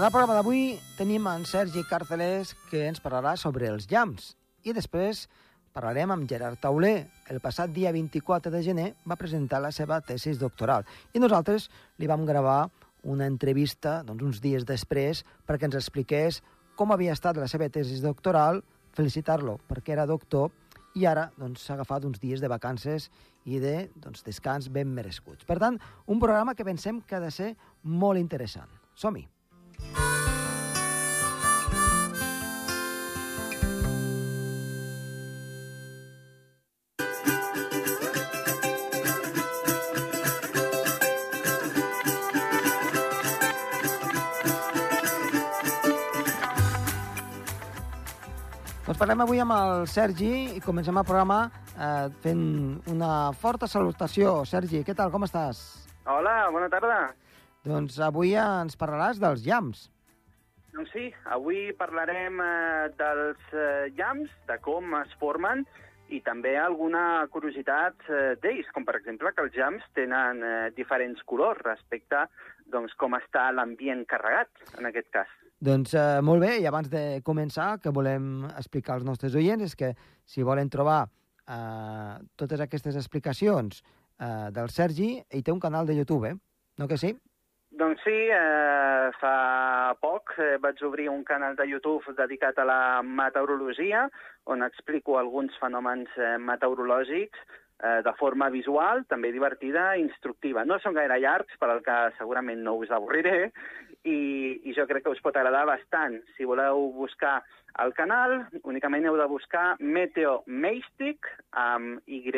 En el programa d'avui tenim en Sergi Càrceles que ens parlarà sobre els llamps i després parlarem amb Gerard Tauler. El passat dia 24 de gener va presentar la seva tesis doctoral i nosaltres li vam gravar una entrevista doncs, uns dies després perquè ens expliqués com havia estat la seva tesis doctoral, felicitar-lo perquè era doctor i ara doncs, s'ha doncs, agafat uns dies de vacances i de doncs, descans ben merescuts. Per tant, un programa que pensem que ha de ser molt interessant. Som-hi! Parlem avui amb el Sergi i comencem el programa eh, fent una forta salutació. Sergi, què tal, com estàs? Hola, bona tarda. Doncs avui ens parlaràs dels llams. Doncs sí, avui parlarem eh, dels eh, llams, de com es formen i també alguna curiositat eh, d'ells, com per exemple que els llams tenen eh, diferents colors respecte doncs, com està l'ambient carregat, en aquest cas. Doncs eh, molt bé, i abans de començar, que volem explicar als nostres oients és que si volen trobar eh, totes aquestes explicacions eh, del Sergi, ell té un canal de YouTube, eh? No que sí? Doncs sí, eh, fa poc eh, vaig obrir un canal de YouTube dedicat a la meteorologia, on explico alguns fenòmens eh, meteorològics eh, de forma visual, també divertida i instructiva. No són gaire llargs, per al que segurament no us avorriré, i, i jo crec que us pot agradar bastant. Si voleu buscar el canal, únicament heu de buscar Meteo Meistic, amb Y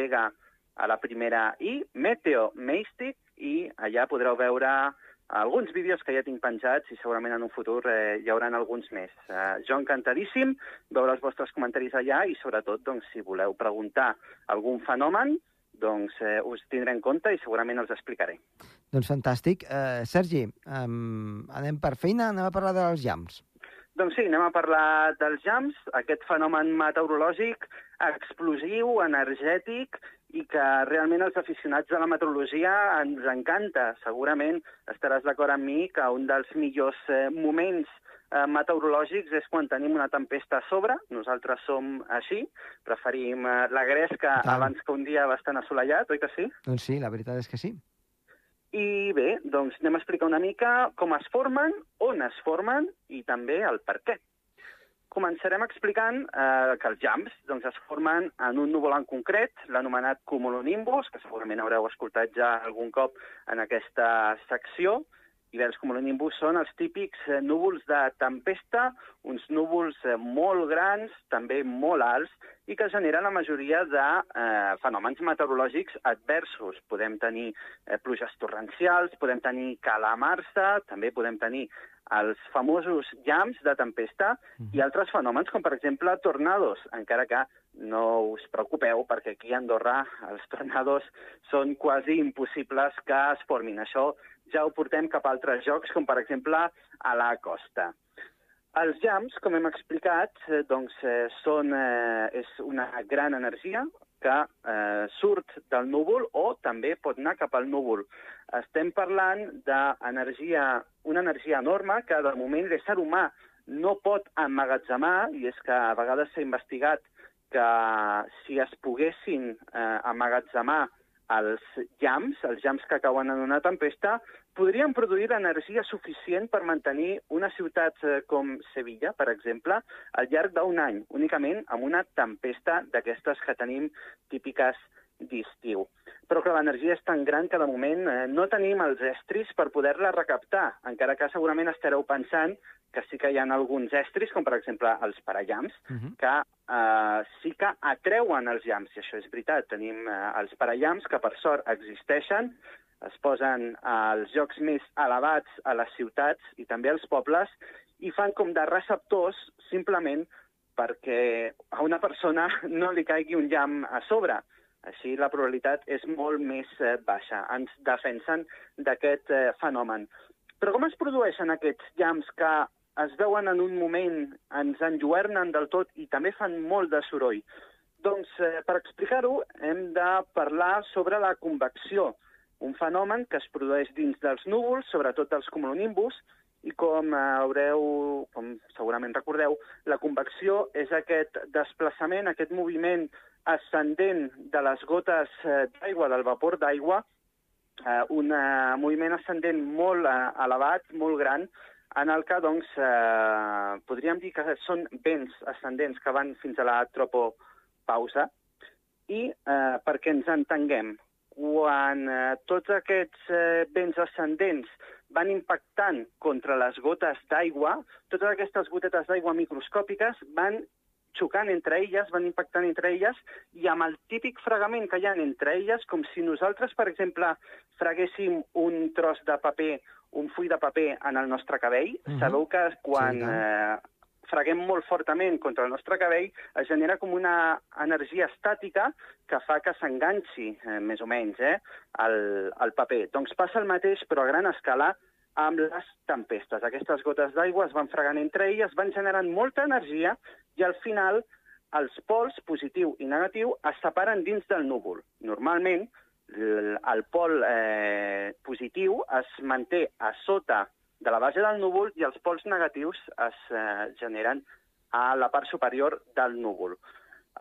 a la primera I, Meteo Meistic, i allà podreu veure alguns vídeos que ja tinc penjats i segurament en un futur eh, hi haurà alguns més. Eh, jo encantadíssim veure els vostres comentaris allà i sobretot doncs, si voleu preguntar algun fenomen doncs eh, us tindré en compte i segurament els explicaré. Doncs fantàstic. Eh, Sergi, um, anem per feina, anem a parlar dels llams. Doncs sí, anem a parlar dels jams, aquest fenomen meteorològic explosiu, energètic i que realment els aficionats de la meteorologia ens encanta. Segurament estaràs d'acord amb mi que un dels millors eh, moments eh, meteorològics és quan tenim una tempesta a sobre. Nosaltres som així, preferim eh, la gresca abans que un dia bastant assolellat, oi que sí? Doncs sí, la veritat és que sí. I bé, doncs anem a explicar una mica com es formen, on es formen i també el per què. Començarem explicant eh, que els jams doncs, es formen en un núvol en concret, l'anomenat cumulonimbus, que segurament haureu escoltat ja algun cop en aquesta secció, i els cumulonimbus són els típics eh, núvols de tempesta, uns núvols eh, molt grans, també molt alts, i que generen la majoria de eh, fenòmens meteorològics adversos. Podem tenir eh, pluges torrencials, podem tenir calamarsa, també podem tenir els famosos llams de tempesta i altres fenòmens, com per exemple tornados, encara que no us preocupeu, perquè aquí a Andorra els tornados són quasi impossibles que es formin. Això ja ho portem cap a altres jocs, com per exemple a la costa. Els jams, com hem explicat, eh, doncs, eh, són, eh, és una gran energia que eh, surt del núvol o també pot anar cap al núvol. Estem parlant d'energia, una energia enorme que de moment l'ésser humà no pot emmagatzemar, i és que a vegades s'ha investigat que si es poguessin eh, emmagatzemar els llams, els llams que cauen en una tempesta, podrien produir l'energia suficient per mantenir una ciutat eh, com Sevilla, per exemple, al llarg d'un any, únicament amb una tempesta d'aquestes que tenim típiques d'estiu. Però que l'energia és tan gran que de moment eh, no tenim els estris per poder-la recaptar, encara que segurament estareu pensant que sí que hi ha alguns estris, com per exemple els parallams, Uh -huh. que eh, sí que atreuen els llams, i això és veritat. Tenim eh, els parallams que, per sort, existeixen, es posen als llocs més elevats a les ciutats i també als pobles i fan com de receptors simplement perquè a una persona no li caigui un llamp a sobre. Així la probabilitat és molt més eh, baixa. Ens defensen d'aquest eh, fenomen. Però com es produeixen aquests llamps que es veuen en un moment, ens enlluernen del tot i també fan molt de soroll? Doncs, eh, per explicar-ho, hem de parlar sobre la convecció. Un fenomen que es produeix dins dels núvols, sobretot dels cumulonimbus, i com eh, haureu, com segurament recordeu, la convecció és aquest desplaçament, aquest moviment ascendent de les gotes eh, d'aigua, del vapor d'aigua, eh, un eh, moviment ascendent molt eh, elevat, molt gran, en el que doncs, eh, podríem dir que són vents ascendents que van fins a la tropopausa, i eh, perquè ens entenguem, quan eh, tots aquests eh, vents ascendents van impactant contra les gotes d'aigua, totes aquestes gotetes d'aigua microscòpiques van xocant entre elles, van impactant entre elles, i amb el típic fregament que hi ha entre elles, com si nosaltres, per exemple, freguéssim un tros de paper, un full de paper en el nostre cabell, uh -huh. sabeu que quan sí, eh, freguem molt fortament contra el nostre cabell, es genera com una energia estàtica que fa que s'enganxi, eh, més o menys, eh, el, el paper. Doncs passa el mateix, però a gran escala, amb les tempestes. Aquestes gotes d'aigua es van fregant entre elles, van generant molta energia i al final els pols positiu i negatiu es separen dins del núvol. Normalment, el, pol eh, positiu es manté a sota de la base del núvol i els pols negatius es eh, generen a la part superior del núvol.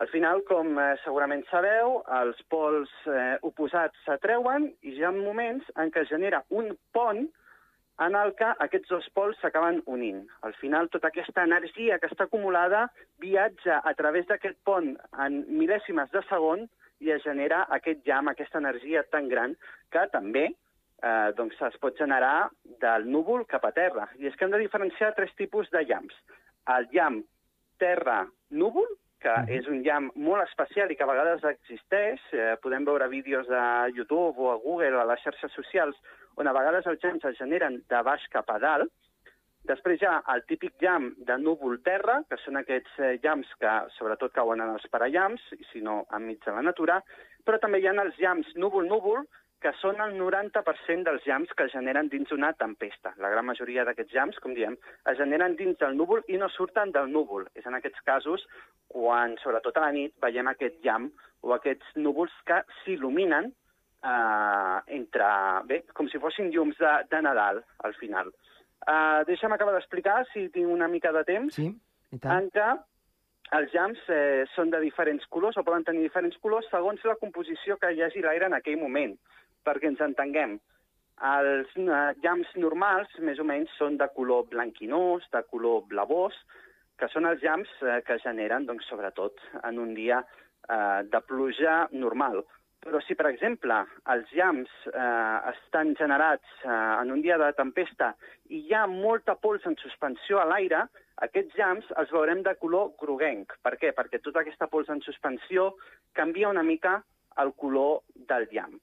Al final, com eh, segurament sabeu, els pols eh, oposats s'atreuen i hi ha moments en què es genera un pont en el que aquests dos pols s'acaben unint. Al final, tota aquesta energia que està acumulada viatja a través d'aquest pont en mil·lèsimes de segon i es genera aquest llamp, aquesta energia tan gran que també eh, doncs es pot generar del núvol cap a terra. I és que hem de diferenciar tres tipus de llamps. El llamp terra-núvol, que mhm. és un llamp molt especial i que a vegades existeix. Eh, podem veure vídeos de YouTube o a Google o a les xarxes socials on a vegades els llamps es generen de baix cap a dalt. Després hi ha el típic llamp de núvol-terra, que són aquests eh, llamps que sobretot cauen en els parallamps, si no enmig de la natura, però també hi ha els llamps núvol-núvol, que són el 90% dels llamps que es generen dins una tempesta. La gran majoria d'aquests llamps, com diem, es generen dins del núvol i no surten del núvol. És en aquests casos quan, sobretot a la nit, veiem aquest llamp o aquests núvols que s'il·luminen eh, entre, bé, com si fossin llums de, de Nadal, al final. Eh, deixa'm acabar d'explicar, si tinc una mica de temps, sí, i tant. en què els llamps eh, són de diferents colors o poden tenir diferents colors segons la composició que hi hagi l'aire en aquell moment perquè ens entenguem. Els uh, llamps normals, més o menys, són de color blanquinós, de color blavós, que són els llamps eh, que generen, doncs, sobretot, en un dia eh, de pluja normal. Però si, per exemple, els llamps eh, estan generats eh, en un dia de tempesta i hi ha molta pols en suspensió a l'aire, aquests llamps els veurem de color groguenc. Per què? Perquè tota aquesta pols en suspensió canvia una mica el color del llamp.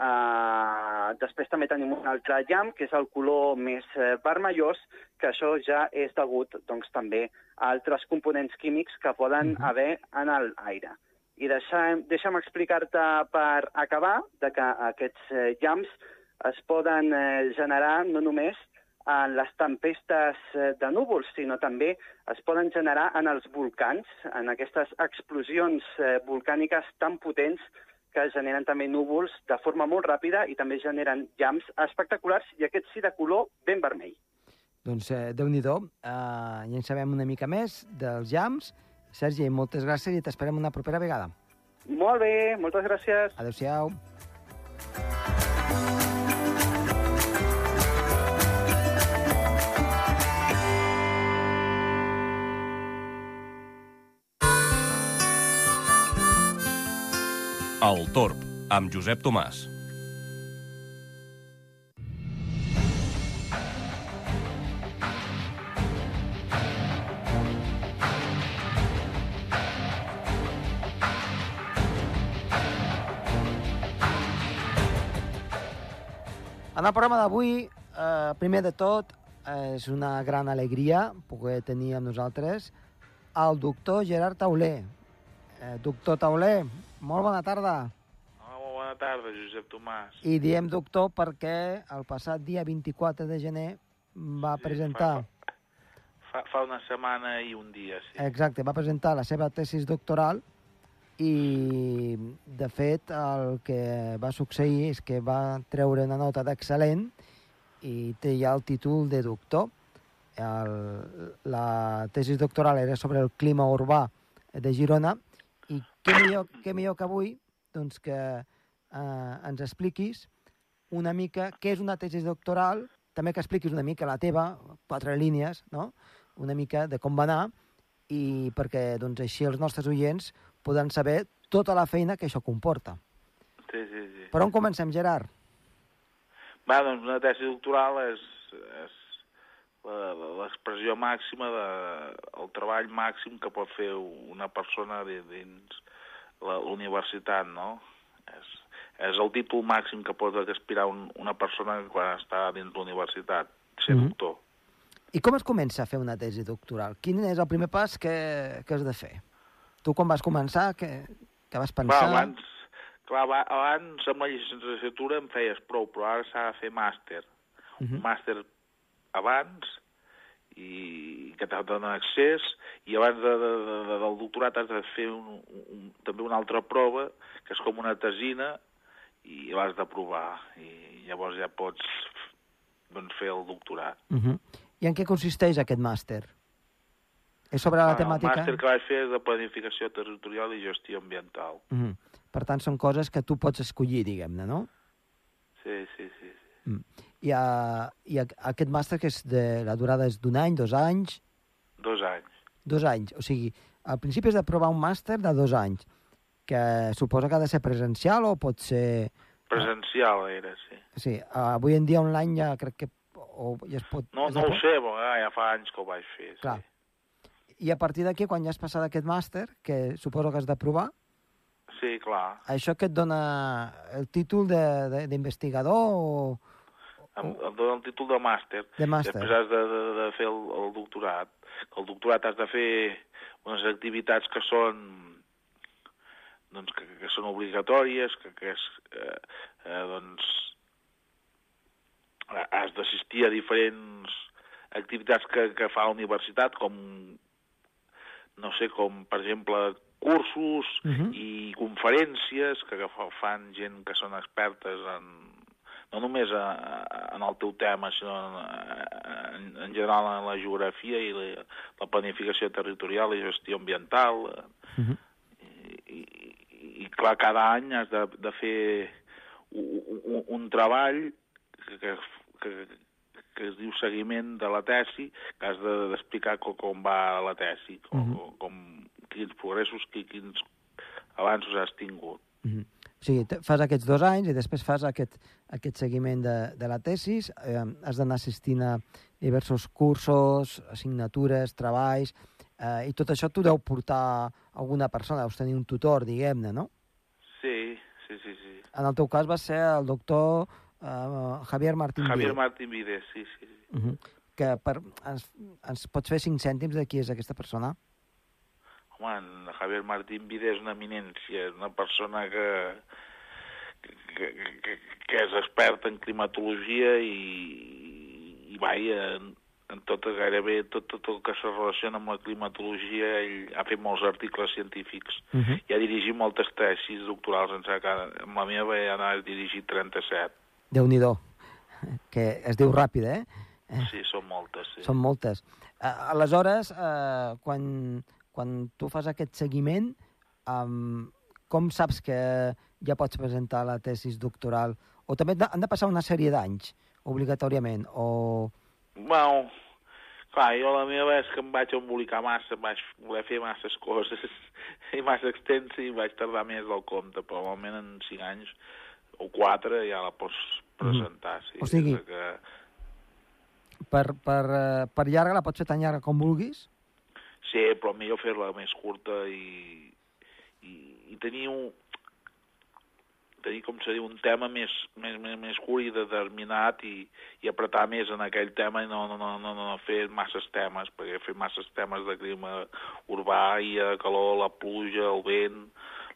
Uh, després també tenim un altre llamp, que és el color més uh, vermellós, que això ja és degut doncs, també a altres components químics que poden uh -huh. haver en l'aire. I deixa'm, deixa'm explicar-te per acabar de que aquests uh, llamps es poden uh, generar no només en les tempestes de núvols, sinó també es poden generar en els volcans, en aquestes explosions volcàniques tan potents que generen també núvols de forma molt ràpida i també generen llamps espectaculars i aquests sí de color ben vermell. Doncs eh, Déu-n'hi-do, eh, ja en sabem una mica més dels llamps. Sergi, moltes gràcies i t'esperem una propera vegada. Molt bé, moltes gràcies. Adéu-siau. El Torb, amb Josep Tomàs. En el programa d'avui, eh, primer de tot, és una gran alegria poder tenir amb nosaltres el doctor Gerard Tauler. Eh, doctor Tauler, molt bona tarda. Hola, molt bona tarda, Josep Tomàs. I diem doctor perquè el passat dia 24 de gener va sí, presentar... Fa, fa, fa una setmana i un dia, sí. Exacte, va presentar la seva tesis doctoral i, de fet, el que va succeir és que va treure una nota d'excel·lent i té ja el títol de doctor. El, la tesi doctoral era sobre el clima urbà de Girona i què millor, què millor que avui doncs que eh, ens expliquis una mica què és una tesi doctoral, també que expliquis una mica la teva, quatre línies, no? una mica de com va anar, i perquè doncs, així els nostres oients poden saber tota la feina que això comporta. Sí, sí, sí. Per on comencem, Gerard? Va, doncs una tesi doctoral és, és l'expressió màxima de, el treball màxim que pot fer una persona di- dins la universitat, no? És, és el títol màxim que pot aspirar un, una persona quan està dins la universitat, ser Mhm. doctor. I com es comença a fer una tesi doctoral? Quin és el primer pas que, que has de fer? Tu quan vas començar, que, que vas Va, pensar... abans, clar, aba- abans amb la llicenciatura em feies prou, però ara s'ha de fer màster. Uh un màster abans i que te dona accés i abans de, de, de, de, del doctorat has de fer un, un, també una altra prova que és com una tesina i l'has d'aprovar i llavors ja pots doncs, fer el doctorat. Uh -huh. I en què consisteix aquest màster? És sobre la Ah, temàtica? El màster que vaig fer és de planificació territorial i gestió ambiental. Uh -huh. Per tant, són coses que tu pots escollir, diguem-ne, no? Sí, sí, sí. sí. Mm. I, uh, I a- aquest màster, que és de, la durada és d'un any, dos anys... Dos anys. Dos anys. O sigui, al principi has de provar un màster de dos anys, que suposa que ha de ser presencial o pot ser... Presencial era, sí. Sí, avui en dia online ja crec que o ja es pot... No, es no ho sé, però ah, ja fa anys que ho vaig fer. Clar. Sí. I a partir d'aquí, quan ja has passat aquest màster, que suposo que has de provar, sí, clar. això que et dona el títol de- de- d'investigador o Em, em dona el títol de màster. de màster? Després has de, de, de fer el, el doctorat. El doctorat has de fer unes activitats que són doncs, que, que són obligatòries, que, que és, eh, eh, doncs, has d'assistir a diferents activitats que, que fa la universitat, com, no sé, com, per exemple, cursos Mhm. i conferències que, que fa- fan gent que són expertes en, no només a, a, en el teu tema, sinó en, en, en general en la geografia i la, la planificació territorial i gestió ambiental. Mhm. I, i, i clar, cada any has de, de fer un, un, un treball que, que, que, que es diu seguiment de la tesi, que has de- d'explicar com, com va la tesi, com, Mhm. com, com, quins progressos, qui- quins avanços has tingut. Mhm. O sigui, fas aquests dos anys i després fas aquest, aquest seguiment de, de la tesis, eh, has d'anar assistint a diversos cursos, assignatures, treballs, eh, i tot això t'ho deu portar alguna persona, deus tenir un tutor, diguem-ne, no? Sí, sí, sí, sí. En el teu cas va ser el doctor eh, Javier Martín Javier Viu, Martín Vides, sí, sí. sí. Mhm. que per, ens, ens pots fer cinc cèntims de qui és aquesta persona? Home, en Javier Martín Vides és una eminència, és una persona que, que, que, que és expert en climatologia i, i vaja, en, en tot, gairebé tot, tot el que se relaciona amb la climatologia, ell ha fet molts articles científics Uh -huh. i ha dirigit moltes tesis doctorals, que amb la meva ja n'ha dirigit 37. Déu-n'hi-do, que es diu ràpid, eh? Eh, Sí, són moltes, sí. Són moltes. Aleshores, uh, quan, quan tu fas aquest seguiment, um, com saps que ja pots presentar la tesis doctoral? O també han de- passar una sèrie d'anys, obligatòriament? O... Bueno, clar, jo la meva és que em vaig embolicar massa, em vaig voler fer masses coses i massa extensa i vaig tardar més del compte, però normalment en 5 anys o 4 ja la pots presentar. Sí, O sigui- que, Per, per, uh, per llarga la pots fer tan llarga com vulguis? Sí, però millor fer-la més curta i, i, i tenir un tenir, com se diu, un tema més, més, més, més curt i determinat i, i apretar més en aquell tema i no, no, no, no, no fer masses temes, perquè fer masses temes de clima urbà i de calor, la pluja, el vent,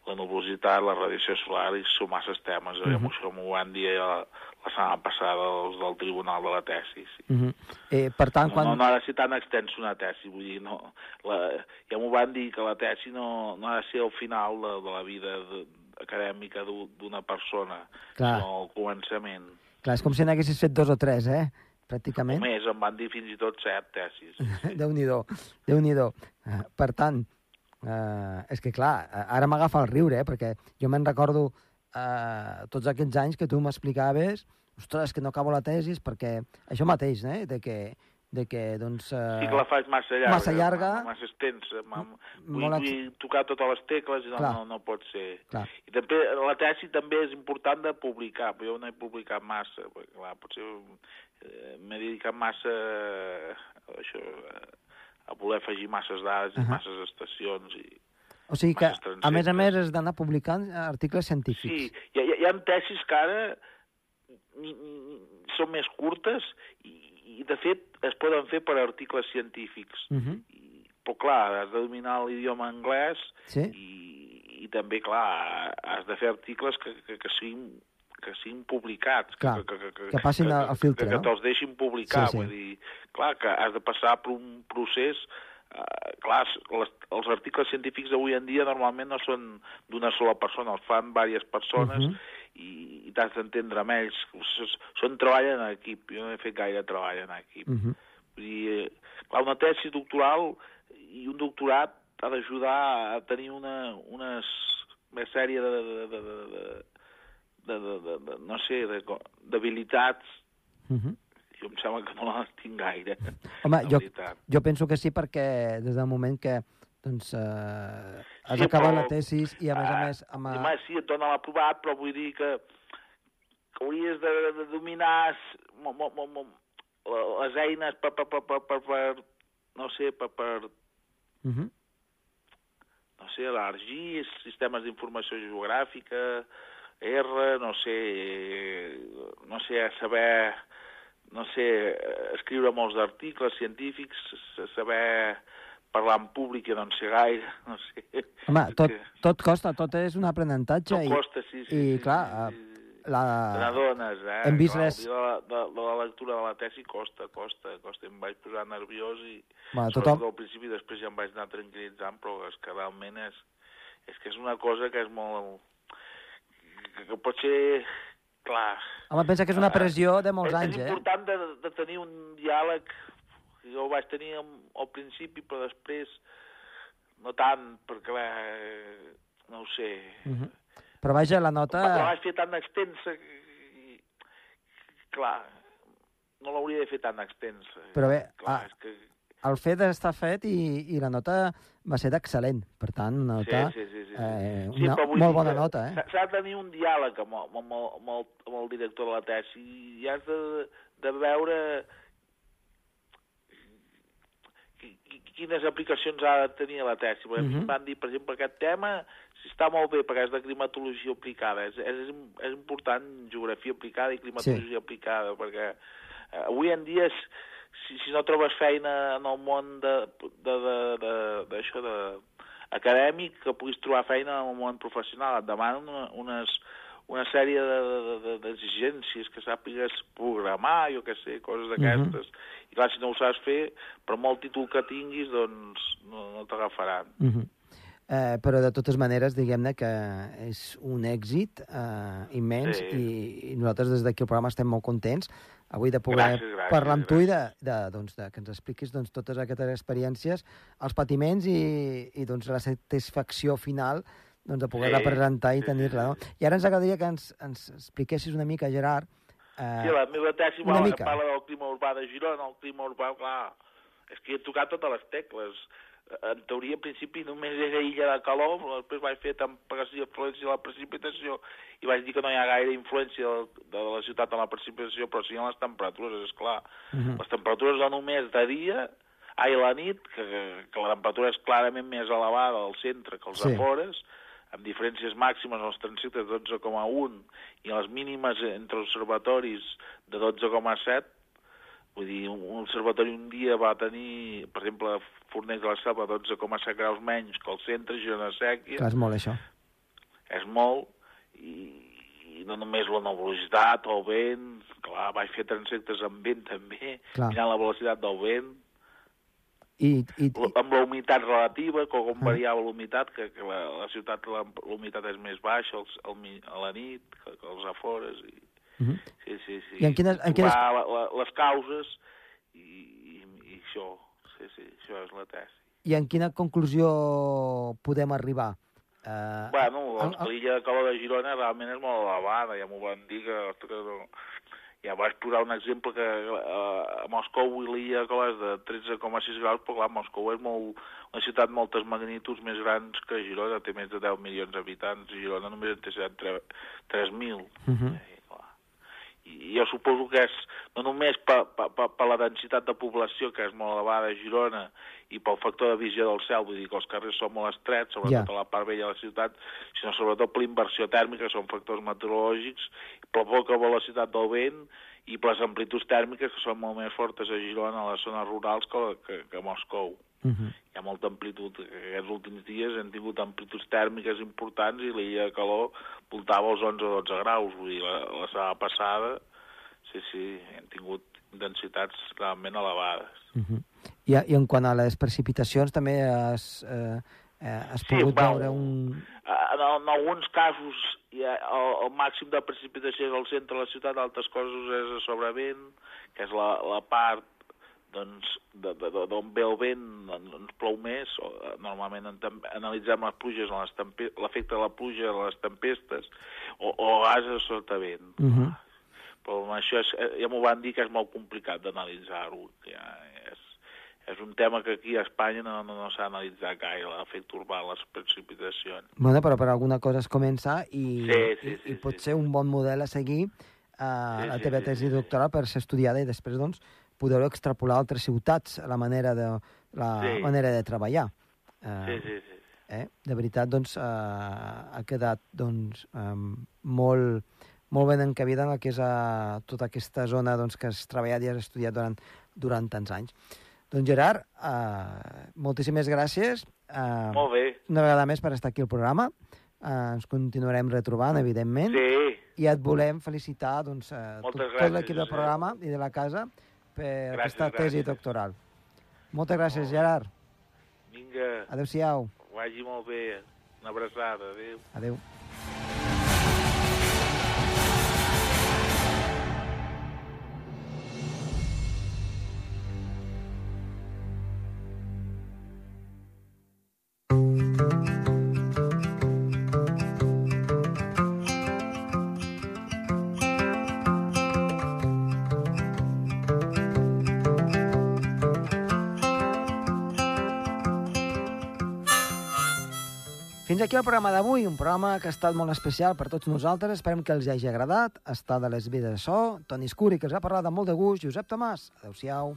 la nuvolositat, la radiació solar i són masses temes. Uh -huh. Això m'ho van dir la, la setmana passada els del Tribunal de la Tesi. Sí. Uh -huh. eh, per tant, quan... no, no ha de ser tan extens una tesi, vull dir, no, la, ja m'ho van dir que la tesi no, no ha de ser el final de, de la vida de, acadèmica d'una persona, Clar. sinó el començament. Clar, és com si n'haguessis fet dos o tres, eh? Pràcticament. O més, em van dir fins i tot set tesis. Sí. Déu-n'hi-do, déu nhi déu uh, Per tant, uh, és que clar, ara m'agafa el riure, eh? Perquè jo me'n recordo uh, tots aquests anys que tu m'explicaves ostres, que no acabo la tesi perquè això mateix, eh? De que de que, doncs... Uh, sí que la faig massa llarga. Massa llarga. Massa extensa. Vull, Molt... vull tocar totes les tecles i no, no, no pot ser. Clar. I també la tesi també és important de publicar, però jo no he publicat massa, perquè clar, potser eh, m'he dedicat massa a això, a voler afegir masses dades uh -huh. i masses estacions i... O sigui que, a més a més, has d'anar publicant articles científics. Sí, hi ha, hi ha tesis que ara són més curtes i, i de fet, es poden fer per articles científics. Uh -huh. I, però, clar, has de dominar l'idioma anglès sí? i, i també, clar, has de fer articles que, que, que siguin que siguin publicats, clar, que, que, que, que passin al filtre, que, no? que te'ls deixin publicar, sí, sí. vull dir, clar, que has de passar per un procés Uh, clar, les, els articles científics d'avui en dia normalment no són d'una sola persona, els fan diverses persones uh -huh i, i t'has d'entendre amb ells. Són treball en equip, jo no he fet gaire treball en equip. Uh -huh. Vull dir, eh, clar, una tesi doctoral i un doctorat ha d'ajudar a tenir una, una, una sèrie de, de, de, de, de, de, de, de, de no sé, d'habilitats uh -huh. jo em sembla que no les tinc gaire. Home, jo, jo penso que sí perquè des del moment que doncs eh, has sí, acabat però, la tesis i, a més a més... Amb... A... Sí, et dona l'aprovat, però vull dir que, que hauries de, de dominar mo, mo, mo, mo, les eines per, per, per, per, per, per no sé, per... per uh -huh. no sé, l'ARGIS, sistemes d'informació geogràfica, R, no sé, no sé, saber, no sé, escriure molts articles científics, saber parlar en públic i no en sé gaire, no sé. Home, tot, tot costa, tot és un aprenentatge. Tot i, costa, sí, sí. I, sí, clar, sí, sí. la... Te n'adones, eh? Hem vist clar, les... De la, de, de la lectura de la tesi costa, costa, costa. Em vaig posar nerviós i... Bueno, tothom... al principi, després ja em vaig anar tranquil·litzant, però és que realment és, és que és una cosa que és molt... que, que pot ser clar... Home, pensa que és una eh, pressió de molts és, anys, eh? És important de, de tenir un diàleg jo ho vaig tenir al principi, però després no tant, perquè bé, no ho sé. Uh -huh. Però vaja, la nota... La vaig fer tan extensa i, clar, no l'hauria de fer tan extensa. Però bé, clar, ah, és que... el fet d'estar fet i, i la nota va ser d'excel·lent, per tant, una nota, sí, sí, sí, sí. Eh, una sí, molt bona nota. Eh? S'ha de tenir un diàleg amb, amb, amb, el, amb, el, amb el director de la tesi i has de, de veure quines aplicacions ha de tenir la tesi. Perquè uh -huh. van dir, per exemple, aquest tema, si està molt bé perquè és de climatologia aplicada. És, és, és important geografia aplicada i climatologia sí. aplicada, perquè eh, avui en dia, si, si no trobes feina en el món de, de, de, de, de, això de acadèmic, que puguis trobar feina en el món professional. Et demanen una, unes, una sèrie d'exigències, de, de, que sàpigues programar, jo què sé, coses d'aquestes. Uh -huh. I clar, si no ho saps fer, per molt títol que tinguis, doncs no, no t'agafaran. Uh -huh. Eh, però de totes maneres, diguem-ne que és un èxit eh, immens sí. i, i nosaltres des d'aquí al programa estem molt contents avui de poder gràcies, gràcies, parlar amb gràcies. tu i de, de, doncs, de que ens expliquis doncs, totes aquestes experiències, els patiments i, i doncs, la satisfacció final doncs, de poder-la sí, presentar i sí, tenir-la. No? I ara ens agradaria que ens, ens expliquessis una mica, Gerard... Eh, sí, la meva tesi una mica. parla del clima urbà de Girona, el clima urbà, clar, és que he tocat totes les tecles. En teoria, al principi, només era illa de calor, després vaig fer temperatura, influència de la precipitació, i vaig dir que no hi ha gaire influència de, de la ciutat en la precipitació, però sí en les temperatures, és clar. Uh -huh. Les temperatures no només de dia, ai, la nit, que, que la temperatura és clarament més elevada al centre que als sí. afores, amb diferències màximes als transectes de 12,1 i les mínimes entre observatoris de 12,7, vull dir, un observatori un dia va tenir, per exemple, Fornells de la Selva 12,7 graus menys que el centre, Girona Sèquia. Clar, és molt això. és molt, i, i no només la nebulositat o el vent, clar, vaig fer transectes amb vent també, Clar. mirant la velocitat del vent, I, i, l- amb la humitat relativa, com, Ah. variava la humitat, que, que la, la ciutat la, la humitat és més baixa els, el, a la nit que, que als afores. I, Mhm. sí, sí, sí. I en quines- en quines- la, la, les causes i, i, i això, sí, sí, això és la tesi. I en quina conclusió podem arribar? Uh, Bueno, el- doncs, l'illa de Cala de Girona realment és molt elevada, ja m'ho van dir que, ostres, no... ja vaig posar un exemple que eh, a Moscou l'illa de Cala és de 13,6 graus, però clar, Moscou és molt, una ciutat moltes magnituds més grans que Girona, té més de 10 milions d'habitants, i Girona només en té 3.000. Mhm. Eh, clar. I jo suposo que és no només per, per, per, per la densitat de població, que és molt elevada a Girona, i pel factor de visió del cel, vull dir que els carrers són molt estrets, sobretot Ja. a la part vella de la ciutat, sinó sobretot per la inversió tèrmica, són factors meteorològics, per la poca velocitat del vent i per les amplituds tèrmiques, que són molt més fortes a Girona, a les zones rurals, que, que, que a Moscou Mhm. hi ha molta amplitud. Aquests últims dies hem tingut amplituds tèrmiques importants i l'illa de calor voltava els 11 o 12 graus. Vull dir, la, la setmana passada, sí, sí, hem tingut densitats realment elevades. Mhm. I, I en quant a les precipitacions, també has, eh, eh, has Sí, pogut bueno, veure un... En, en alguns casos ha, el, el màxim de precipitació és al centre de la ciutat, d'altres coses és a sobrevent, que és la, la part doncs, d'on ve el vent ens plou més. O, eh, normalment en, analitzem les pluges, l'efecte de la pluja les tempestes, o, o gases sota vent. Mhm. Però amb això és, eh, ja m'ho van dir que és molt complicat d'analitzar-ho. Ja és, és un tema que aquí a Espanya no, no, no s'ha analitzat gaire, l'efecte urbà, les precipitacions. Bueno, però per alguna cosa es comença i, Sí, sí, i, sí, i pot sí, ser un bon model a seguir eh, Sí, la sí, teva sí, tesi sí, sí. doctoral per ser estudiada i després doncs, poder extrapolar a altres ciutats a la manera de, la Sí. manera de treballar. Eh, Sí, sí, sí. eh? De veritat, doncs, eh, ha quedat doncs, eh, molt, molt ben encabida en el que és eh, tota aquesta zona doncs, que has treballat i has estudiat durant, durant tants anys. Doncs Gerard, eh, moltíssimes gràcies. Eh, Molt bé. una vegada més per estar aquí al programa. Eh, ens continuarem retrobant, evidentment. Sí, I et volem felicitar doncs, eh, tot, Moltes tot l'equip del Josep. programa i de la casa per Gràcies, aquesta tesi gràcies. doctoral. Moltes gràcies, Gerard. vinga, Adéu-siau. vagi molt bé. Una abraçada, adéu. Adéu. Fins aquí el programa d'avui, un programa que ha estat molt especial per tots nosaltres. Esperem que els hagi agradat. Està de les vides de so. Toni Escuri, que els ha parlat amb molt de gust. Josep Tomàs, adeu-siau.